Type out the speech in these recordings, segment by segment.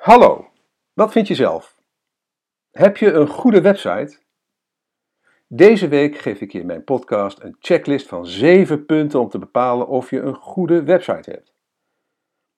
Hallo, wat vind je zelf? Heb je een goede website? Deze week geef ik je in mijn podcast een checklist van 7 punten om te bepalen of je een goede website hebt.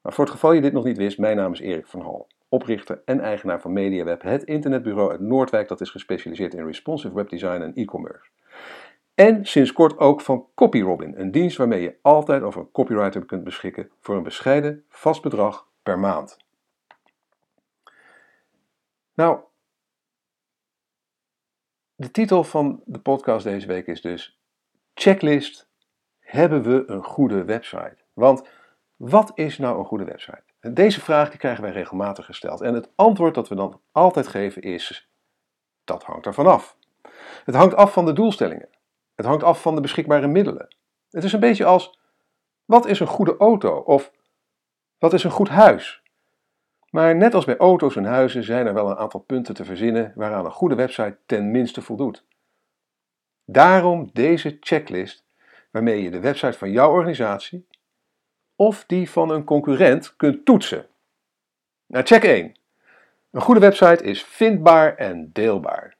Maar voor het geval je dit nog niet wist, mijn naam is Erik van Hal, oprichter en eigenaar van MediaWeb, het internetbureau uit Noordwijk dat is gespecialiseerd in responsive webdesign en e-commerce. En sinds kort ook van CopyRobin, een dienst waarmee je altijd over een copywriter kunt beschikken voor een bescheiden vast bedrag per maand. Nou, de titel van de podcast deze week is dus Checklist: Hebben we een goede website? Want wat is nou een goede website? Deze vraag die krijgen wij regelmatig gesteld. En het antwoord dat we dan altijd geven is: dat hangt ervan af. Het hangt af van de doelstellingen. Het hangt af van de beschikbare middelen. Het is een beetje als: wat is een goede auto? Of wat is een goed huis? Maar net als bij auto's en huizen zijn er wel een aantal punten te verzinnen waaraan een goede website ten minste voldoet. Daarom deze checklist waarmee je de website van jouw organisatie of die van een concurrent kunt toetsen. Nou, check 1. Een goede website is vindbaar en deelbaar.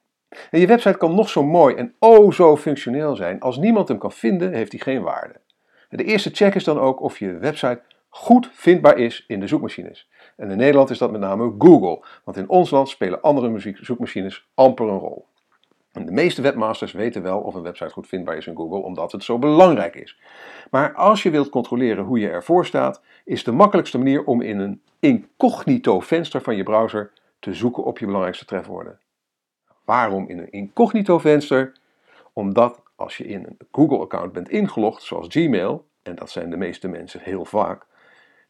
En je website kan nog zo mooi en oh zo functioneel zijn. Als niemand hem kan vinden, heeft hij geen waarde. De eerste check is dan ook of je website goed vindbaar is in de zoekmachines. En in Nederland is dat met name Google, want in ons land spelen andere zoekmachines amper een rol. En de meeste webmasters weten wel of een website goed vindbaar is in Google, omdat het zo belangrijk is. Maar als je wilt controleren hoe je ervoor staat, is de makkelijkste manier om in een incognito venster van je browser te zoeken op je belangrijkste trefwoorden. Waarom in een incognito venster? Omdat als je in een Google-account bent ingelogd, zoals Gmail, en dat zijn de meeste mensen heel vaak,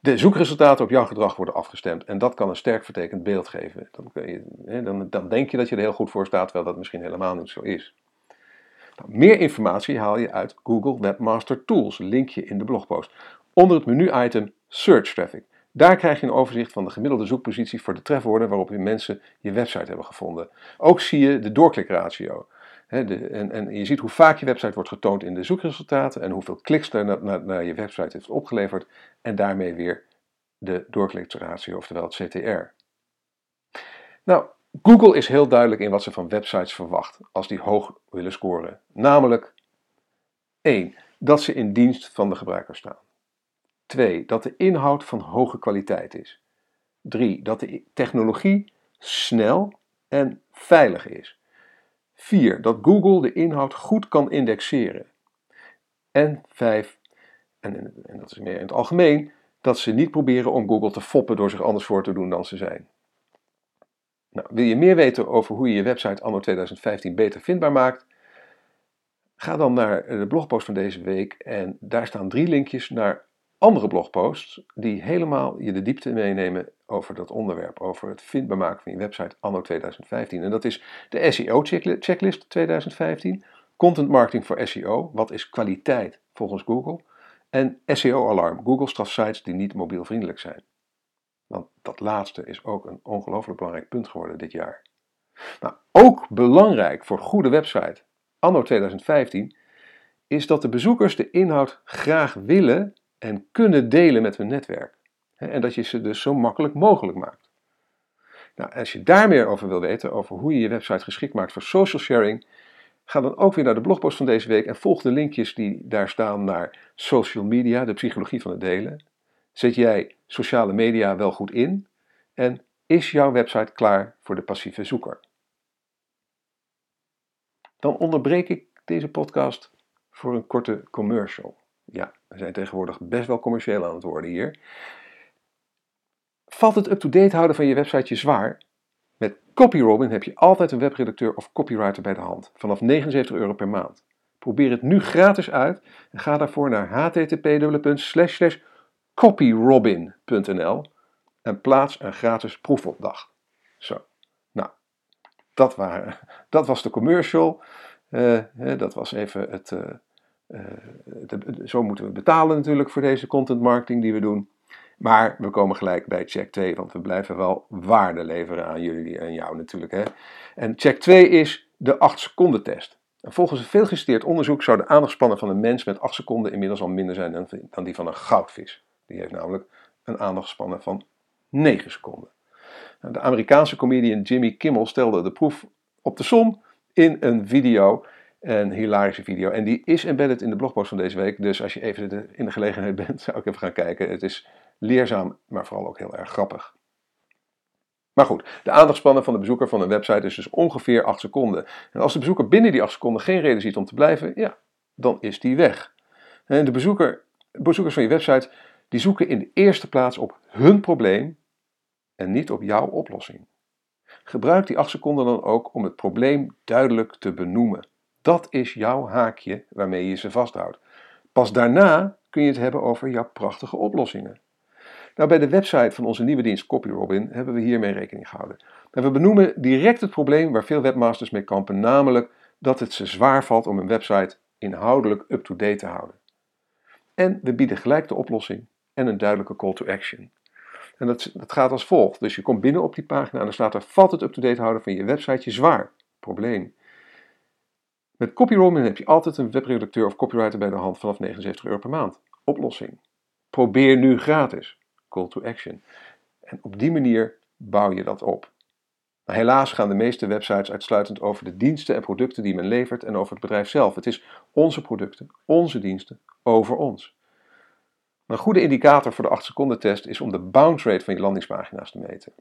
de zoekresultaten op jouw gedrag worden afgestemd en dat kan een sterk vertekend beeld geven. Dan, je, hè, dan, dan, denk je dat je er heel goed voor staat, terwijl dat misschien helemaal niet zo is. Meer informatie haal je uit Google Webmaster Tools, linkje in de blogpost. Onder het menu-item Search Traffic. Daar krijg je een overzicht van de gemiddelde zoekpositie voor de trefwoorden waarop je mensen je website hebben gevonden. Ook zie je de doorklikratio en, en, je ziet hoe vaak je website wordt getoond in de zoekresultaten en hoeveel kliks er naar, naar, je website heeft opgeleverd en daarmee weer de doorklikratio, oftewel het CTR. Nou, Google is heel duidelijk in wat ze van websites verwacht als die hoog willen scoren. Namelijk 1. Dat ze in dienst van de gebruiker staan. 2. Dat de inhoud van hoge kwaliteit is. 3. Dat de technologie snel en veilig is. 4. Dat Google de inhoud goed kan indexeren. En 5. En, en dat is meer in het algemeen, dat ze niet proberen om Google te foppen door zich anders voor te doen dan ze zijn. Nou, wil je meer weten over hoe je je website anno 2015 beter vindbaar maakt? Ga dan naar de blogpost van deze week en daar staan drie linkjes naar andere blogposts die helemaal je de diepte meenemen over dat onderwerp, over het vindbaar maken van je website anno 2015. En dat is de SEO checklist 2015, content marketing voor SEO, wat is kwaliteit volgens Google, en SEO alarm, Google straft sites die niet mobielvriendelijk zijn. Want dat laatste is ook een ongelooflijk belangrijk punt geworden dit jaar. Nou, ook belangrijk voor goede website anno 2015 is dat de bezoekers de inhoud graag willen en kunnen delen met hun netwerk. En dat je ze dus zo makkelijk mogelijk maakt. Nou, als je daar meer over wil weten, over hoe je je website geschikt maakt voor social sharing, ga dan ook weer naar de blogpost van deze week en volg de linkjes die daar staan naar social media, de psychologie van het delen. Zet jij sociale media wel goed in? En is jouw website klaar voor de passieve zoeker? Dan onderbreek ik deze podcast voor een korte commercial. Ja, we zijn tegenwoordig best wel commercieel aan het worden hier. Valt het up-to-date houden van je website je zwaar? Met CopyRobin heb je altijd een webredacteur of copywriter bij de hand, vanaf 79 euro per maand. Probeer het nu gratis uit en ga daarvoor naar http://copyrobin.nl en plaats een gratis proefopdracht. Zo, nou, dat, waren, dat was de commercial. Uh, dat was even het. Uh, uh, zo moeten we betalen natuurlijk voor deze content marketing die we doen. Maar we komen gelijk bij check 2, want we blijven wel waarde leveren aan jullie en jou natuurlijk. Hè? En check 2 is de 8 seconden test. En volgens een veelgesteerd onderzoek zou de aandachtspannen van een mens met 8 seconden inmiddels al minder zijn dan die van een goudvis. Die heeft namelijk een aandachtspannen van 9 seconden. Nou, de Amerikaanse comedian Jimmy Kimmel stelde de proef op de som in een video. Een hilarische video. En die is embedded in de blogpost van deze week. Dus als je even in de gelegenheid bent, zou ik even gaan kijken. Het is leerzaam, maar vooral ook heel erg grappig. Maar goed, de aandachtspannen van de bezoeker van een website is dus ongeveer 8 seconden. En als de bezoeker binnen die 8 seconden geen reden ziet om te blijven, ja, dan is die weg. En de bezoeker, bezoekers van je website die zoeken in de eerste plaats op hun probleem en niet op jouw oplossing. Gebruik die 8 seconden dan ook om het probleem duidelijk te benoemen. Dat is jouw haakje waarmee je ze vasthoudt. Pas daarna kun je het hebben over jouw prachtige oplossingen. Nou, bij de website van onze nieuwe dienst CopyRobin hebben we hiermee rekening gehouden. En we benoemen direct het probleem waar veel webmasters mee kampen, namelijk dat het ze zwaar valt om een website inhoudelijk up-to-date te houden. En we bieden gelijk de oplossing en een duidelijke call to action. En dat, dat gaat als volgt. Dus je komt binnen op die pagina en dan staat er: valt het up-to-date houden van je website je zwaar? Probleem. Met CopyRobin heb je altijd een webredacteur of copywriter bij de hand vanaf 79 euro per maand. Oplossing. Probeer nu gratis. Call to action. En op die manier bouw je dat op. Nou, helaas gaan de meeste websites uitsluitend over de diensten en producten die men levert en over het bedrijf zelf. Het is onze producten, onze diensten, over ons. Een goede indicator voor de 8 seconden test is om de bounce rate van je landingspagina's te meten.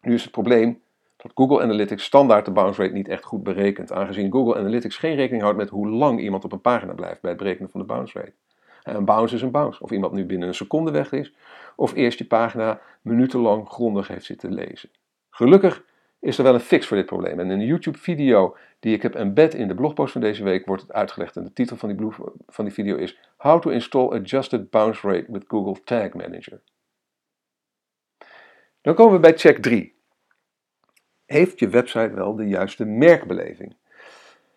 Nu is het probleem dat Google Analytics standaard de bounce rate niet echt goed berekent, aangezien Google Analytics geen rekening houdt met hoe lang iemand op een pagina blijft bij het berekenen van de bounce rate. Een bounce is een bounce. Of iemand nu binnen een seconde weg is, of eerst je pagina minutenlang grondig heeft zitten lezen. Gelukkig is er wel een fix voor dit probleem. En in een YouTube-video die ik heb embed in de blogpost van deze week wordt het uitgelegd. En de titel van die, van die video is How to install adjusted bounce rate with Google Tag Manager. Dan komen we bij check 3. Heeft je website wel de juiste merkbeleving?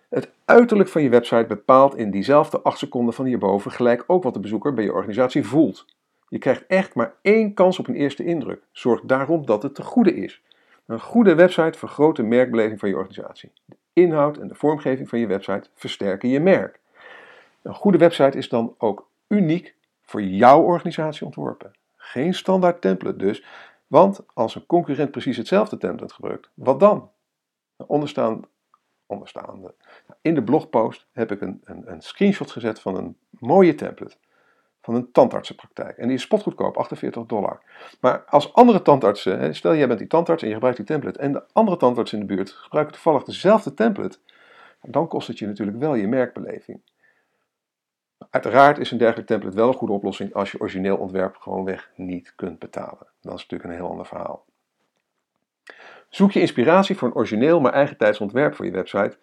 Het uiterlijk van je website bepaalt in diezelfde 8 seconden van hierboven gelijk ook wat de bezoeker bij je organisatie voelt. Je krijgt echt maar één kans op een eerste indruk. Zorg daarom dat het te goede is. Een goede website vergroot de merkbeleving van je organisatie. De inhoud en de vormgeving van je website versterken je merk. Een goede website is dan ook uniek voor jouw organisatie ontworpen. Geen standaard template dus, want als een concurrent precies hetzelfde template gebruikt, wat dan? Onderstaan, onderstaande. In de blogpost heb ik een, een, een screenshot gezet van een mooie template van een tandartsenpraktijk. En die is spotgoedkoop, 48 dollar. Maar als andere tandartsen, stel jij bent die tandarts en je gebruikt die template, en de andere tandartsen in de buurt gebruiken toevallig dezelfde template, dan kost het je natuurlijk wel je merkbeleving. Uiteraard is een dergelijk template wel een goede oplossing als je origineel ontwerp gewoonweg niet kunt betalen. Dat is natuurlijk een heel ander verhaal. Zoek je inspiratie voor een origineel maar eigentijds ontwerp voor je website?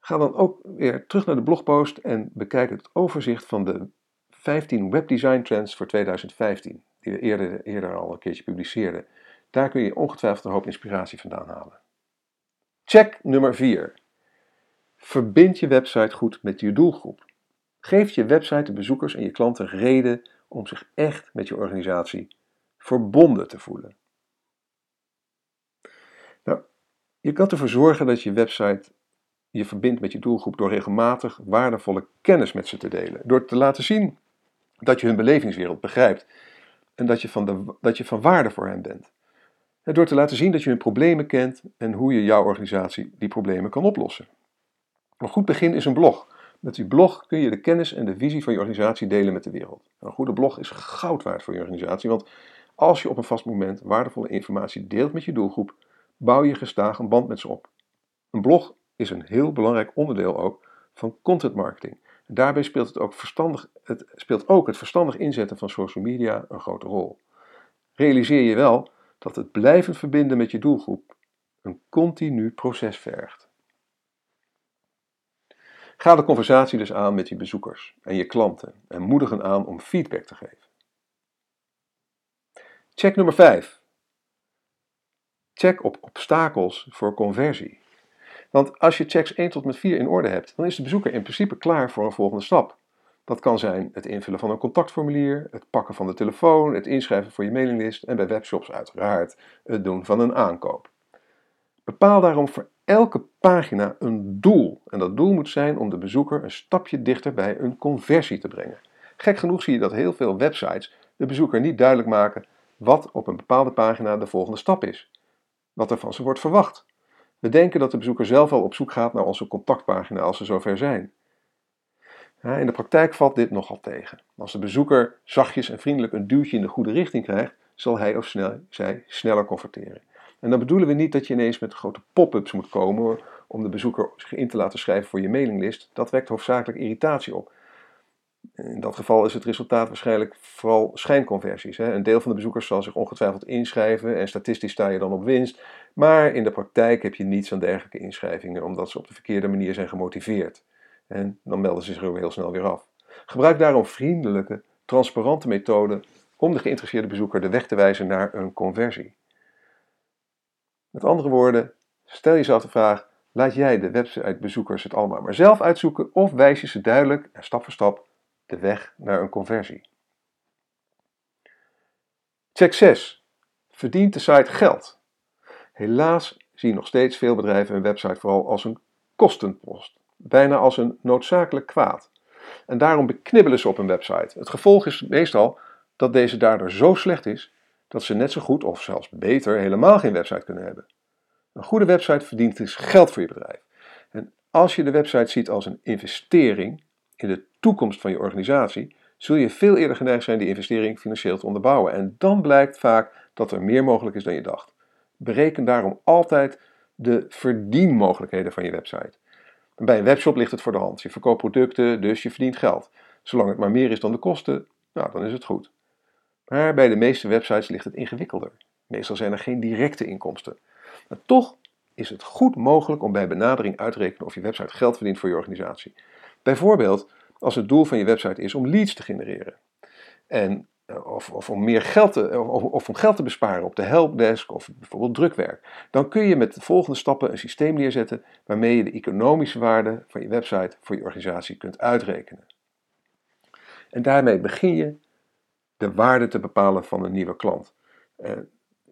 Ga dan ook weer terug naar de blogpost en bekijk het overzicht van de 15 webdesign trends voor 2015, die we eerder, eerder al een keertje publiceerden. Daar kun je ongetwijfeld een hoop inspiratie vandaan halen. Check nummer 4. Verbind je website goed met je doelgroep. Geef je website de bezoekers en je klanten reden om zich echt met je organisatie verbonden te voelen. Nou, je kan ervoor zorgen dat je website je verbindt met je doelgroep door regelmatig waardevolle kennis met ze te delen. Door te laten zien dat je hun belevingswereld begrijpt en dat je van, de, dat je van waarde voor hen bent. En door te laten zien dat je hun problemen kent en hoe je jouw organisatie die problemen kan oplossen. Een goed begin is een blog. Met die blog kun je de kennis en de visie van je organisatie delen met de wereld. Een goede blog is goud waard voor je organisatie, want als je op een vast moment waardevolle informatie deelt met je doelgroep, bouw je gestaag een band met ze op. Een blog is een heel belangrijk onderdeel ook van content marketing. Daarbij speelt, het ook, verstandig, het speelt ook het verstandig inzetten van social media een grote rol. Realiseer je wel dat het blijvend verbinden met je doelgroep een continu proces vergt. Ga de conversatie dus aan met je bezoekers en je klanten en moedig hen aan om feedback te geven. Check nummer 5. Check op obstakels voor conversie. Want als je checks 1 tot met 4 in orde hebt, dan is de bezoeker in principe klaar voor een volgende stap. Dat kan zijn het invullen van een contactformulier, het pakken van de telefoon, het inschrijven voor je mailinglist en bij webshops uiteraard het doen van een aankoop. Bepaal daarom voor elke pagina een doel. En dat doel moet zijn om de bezoeker een stapje dichter bij een conversie te brengen. Gek genoeg zie je dat heel veel websites de bezoeker niet duidelijk maken wat op een bepaalde pagina de volgende stap is, wat er van ze wordt verwacht. We denken dat de bezoeker zelf al op zoek gaat naar onze contactpagina als ze zover zijn. in de praktijk valt dit nogal tegen. Als de bezoeker zachtjes en vriendelijk een duwtje in de goede richting krijgt, zal hij of zij sneller converteren. En dan bedoelen we niet dat je ineens met grote pop-ups moet komen om de bezoeker zich in te laten schrijven voor je mailinglist. Dat wekt hoofdzakelijk irritatie op. In dat geval is het resultaat waarschijnlijk vooral schijnconversies. Hè. Een deel van de bezoekers zal zich ongetwijfeld inschrijven en statistisch sta je dan op winst. Maar in de praktijk heb je niets aan dergelijke inschrijvingen omdat ze op de verkeerde manier zijn gemotiveerd. En dan melden ze zich er heel snel weer af. Gebruik daarom vriendelijke, transparante methoden om de geïnteresseerde bezoeker de weg te wijzen naar een conversie. Met andere woorden, stel jezelf de vraag: laat jij de websitebezoekers het allemaal maar zelf uitzoeken of wijs je ze duidelijk en stap voor stap de weg naar een conversie? Check 6. Verdient de site geld? Helaas zien nog steeds veel bedrijven een website vooral als een kostenpost, bijna als een noodzakelijk kwaad. En daarom beknibbelen ze op een website. Het gevolg is meestal dat deze daardoor zo slecht is dat ze net zo goed of zelfs beter helemaal geen website kunnen hebben. Een goede website verdient dus geld voor je bedrijf. En als je de website ziet als een investering in de toekomst van je organisatie, zul je veel eerder geneigd zijn die investering financieel te onderbouwen. En dan blijkt vaak dat er meer mogelijk is dan je dacht. Bereken daarom altijd de verdienmogelijkheden van je website. bij een webshop ligt het voor de hand. Je verkoopt producten, dus je verdient geld. Zolang het maar meer is dan de kosten, nou, dan is het goed. Maar bij de meeste websites ligt het ingewikkelder. Meestal zijn er geen directe inkomsten. Maar toch is het goed mogelijk om bij benadering uit te rekenen of je website geld verdient voor je organisatie. Bijvoorbeeld als het doel van je website is om leads te genereren. En, eh, of, of, om meer geld te, of, of, om geld te besparen op de helpdesk of bijvoorbeeld drukwerk. Dan kun je met de volgende stappen een systeem neerzetten waarmee je de economische waarde van je website voor je organisatie kunt uitrekenen. En daarmee begin je de waarde te bepalen van een nieuwe klant. Uh,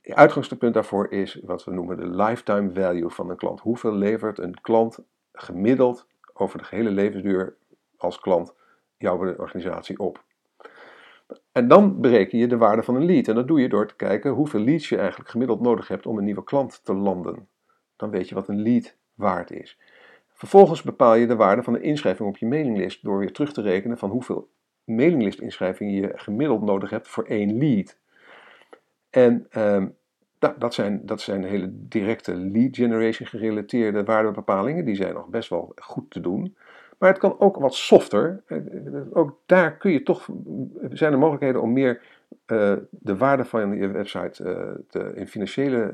het uitgangspunt daarvoor is wat we noemen de lifetime value van een klant. Hoeveel levert een klant gemiddeld over de gehele levensduur als klant jouw organisatie op? En dan bereken je de waarde van een lead. En dat doe je door te kijken hoeveel leads je eigenlijk gemiddeld nodig hebt om een nieuwe klant te landen. Dan weet je wat een lead waard is. Vervolgens bepaal je de waarde van de inschrijving op je mailinglist door weer terug te rekenen van hoeveel mailinglistinschrijvingen je gemiddeld nodig hebt voor één lead. En ehm, nou, dat, zijn, dat zijn hele directe lead generation gerelateerde waardebepalingen. Die zijn nog best wel goed te doen. Maar het kan ook wat softer. Eh, ook daar kun je toch, zijn er mogelijkheden om meer uh, de waarde van je website te, in financiële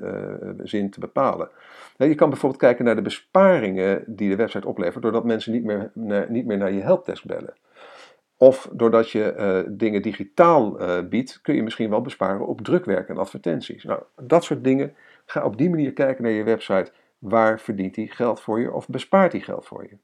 zin te bepalen. je kan bijvoorbeeld kijken naar de besparingen die de website oplevert, doordat mensen niet meer, naar, niet meer naar je helpdesk bellen. Of doordat je uh, dingen digitaal uh, biedt, kun je misschien wel besparen op drukwerk en advertenties. Nou, dat soort dingen. Ga op die manier kijken naar je website. Waar verdient die geld voor je of bespaart die geld voor je?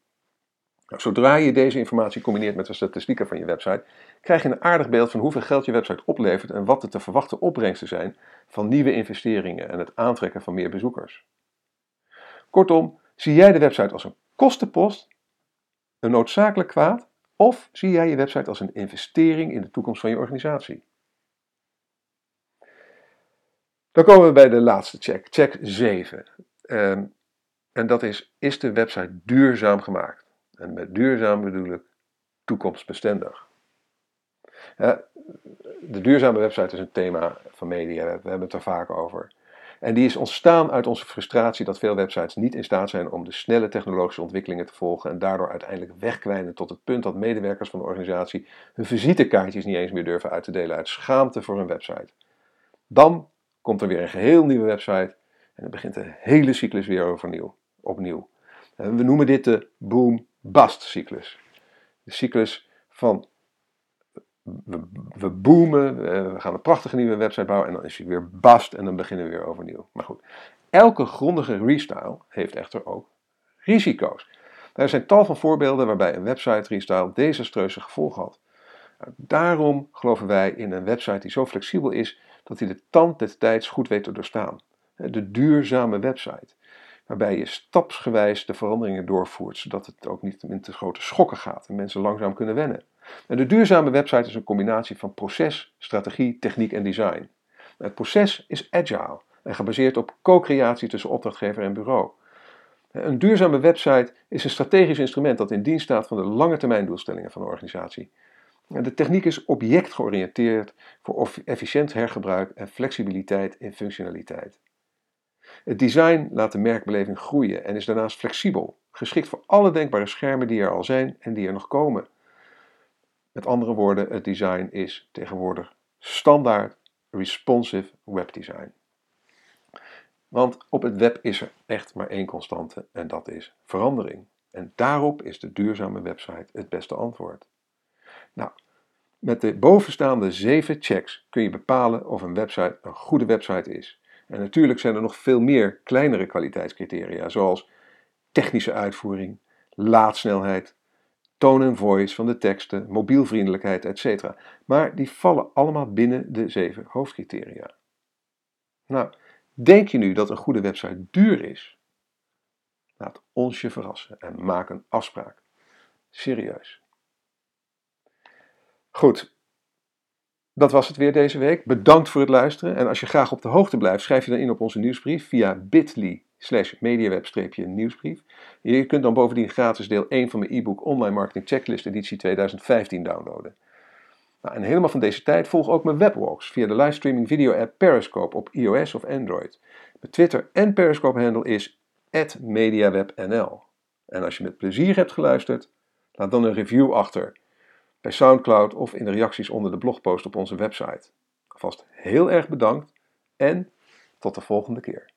Nou, zodra je deze informatie combineert met de statistieken van je website, krijg je een aardig beeld van hoeveel geld je website oplevert en wat de te verwachten opbrengsten zijn van nieuwe investeringen en het aantrekken van meer bezoekers. Kortom, zie jij de website als een kostenpost, een noodzakelijk kwaad of zie jij je website als een investering in de toekomst van je organisatie? Dan komen we bij de laatste check, check 7. Ehm, en dat is, is de website duurzaam gemaakt? En met duurzaam bedoel ik toekomstbestendig. de duurzame website is een thema van media, we hebben het er vaak over. En die is ontstaan uit onze frustratie dat veel websites niet in staat zijn om de snelle technologische ontwikkelingen te volgen en daardoor uiteindelijk wegkwijnen tot het punt dat medewerkers van de organisatie hun visitekaartjes niet eens meer durven uit te delen uit schaamte voor hun website. Dan komt er weer een geheel nieuwe website en dan begint de hele cyclus weer overnieuw, opnieuw. En we noemen dit de boom-bust cyclus. De cyclus van we, boomen, we gaan een prachtige nieuwe website bouwen en dan is hij weer bast en dan beginnen we weer overnieuw. Maar goed, elke grondige restyle heeft echter ook risico's. Er zijn tal van voorbeelden waarbij een website restyle desastreuze gevolgen had. Nou, daarom geloven wij in een website die zo flexibel is dat hij de tand des tijds goed weet te doorstaan. De duurzame website waarbij je stapsgewijs de veranderingen doorvoert, zodat het ook niet in te grote schokken gaat en mensen langzaam kunnen wennen. En de duurzame website is een combinatie van proces, strategie, techniek en design. Het proces is agile en gebaseerd op co-creatie tussen opdrachtgever en bureau. Een duurzame website is een strategisch instrument dat in dienst staat van de lange termijn doelstellingen van de organisatie. De techniek is objectgeoriënteerd voor efficiënt hergebruik en flexibiliteit in functionaliteit. Het design laat de merkbeleving groeien en is daarnaast flexibel, geschikt voor alle denkbare schermen die er al zijn en die er nog komen. Met andere woorden, het design is tegenwoordig standaard responsive webdesign. Want op het web is er echt maar één constante en dat is verandering. En daarop is de duurzame website het beste antwoord. Nou, met de bovenstaande zeven checks kun je bepalen of een website een goede website is. En natuurlijk zijn er nog veel meer kleinere kwaliteitscriteria, zoals technische uitvoering, laadsnelheid, tone en voice van de teksten, mobielvriendelijkheid, etc. Maar die vallen allemaal binnen de zeven hoofdcriteria. Nou, denk je nu dat een goede website duur is? Laat ons je verrassen en maak een afspraak. Serieus. Goed, dat was het weer deze week. Bedankt voor het luisteren. En als je graag op de hoogte blijft, schrijf je dan in op onze nieuwsbrief via bit.ly slash mediaweb-nieuwsbrief. Je kunt dan bovendien gratis deel 1 van mijn e-book Online Marketing Checklist editie 2015 downloaden. Nou, en helemaal van deze tijd volg ook mijn webwalks via de livestreaming video app Periscope op iOS of Android. Mijn Twitter en Periscope handle is @mediawebnl. En als je met plezier hebt geluisterd, laat dan een review achter bij SoundCloud of in de reacties onder de blogpost op onze website. Alvast heel erg bedankt en tot de volgende keer.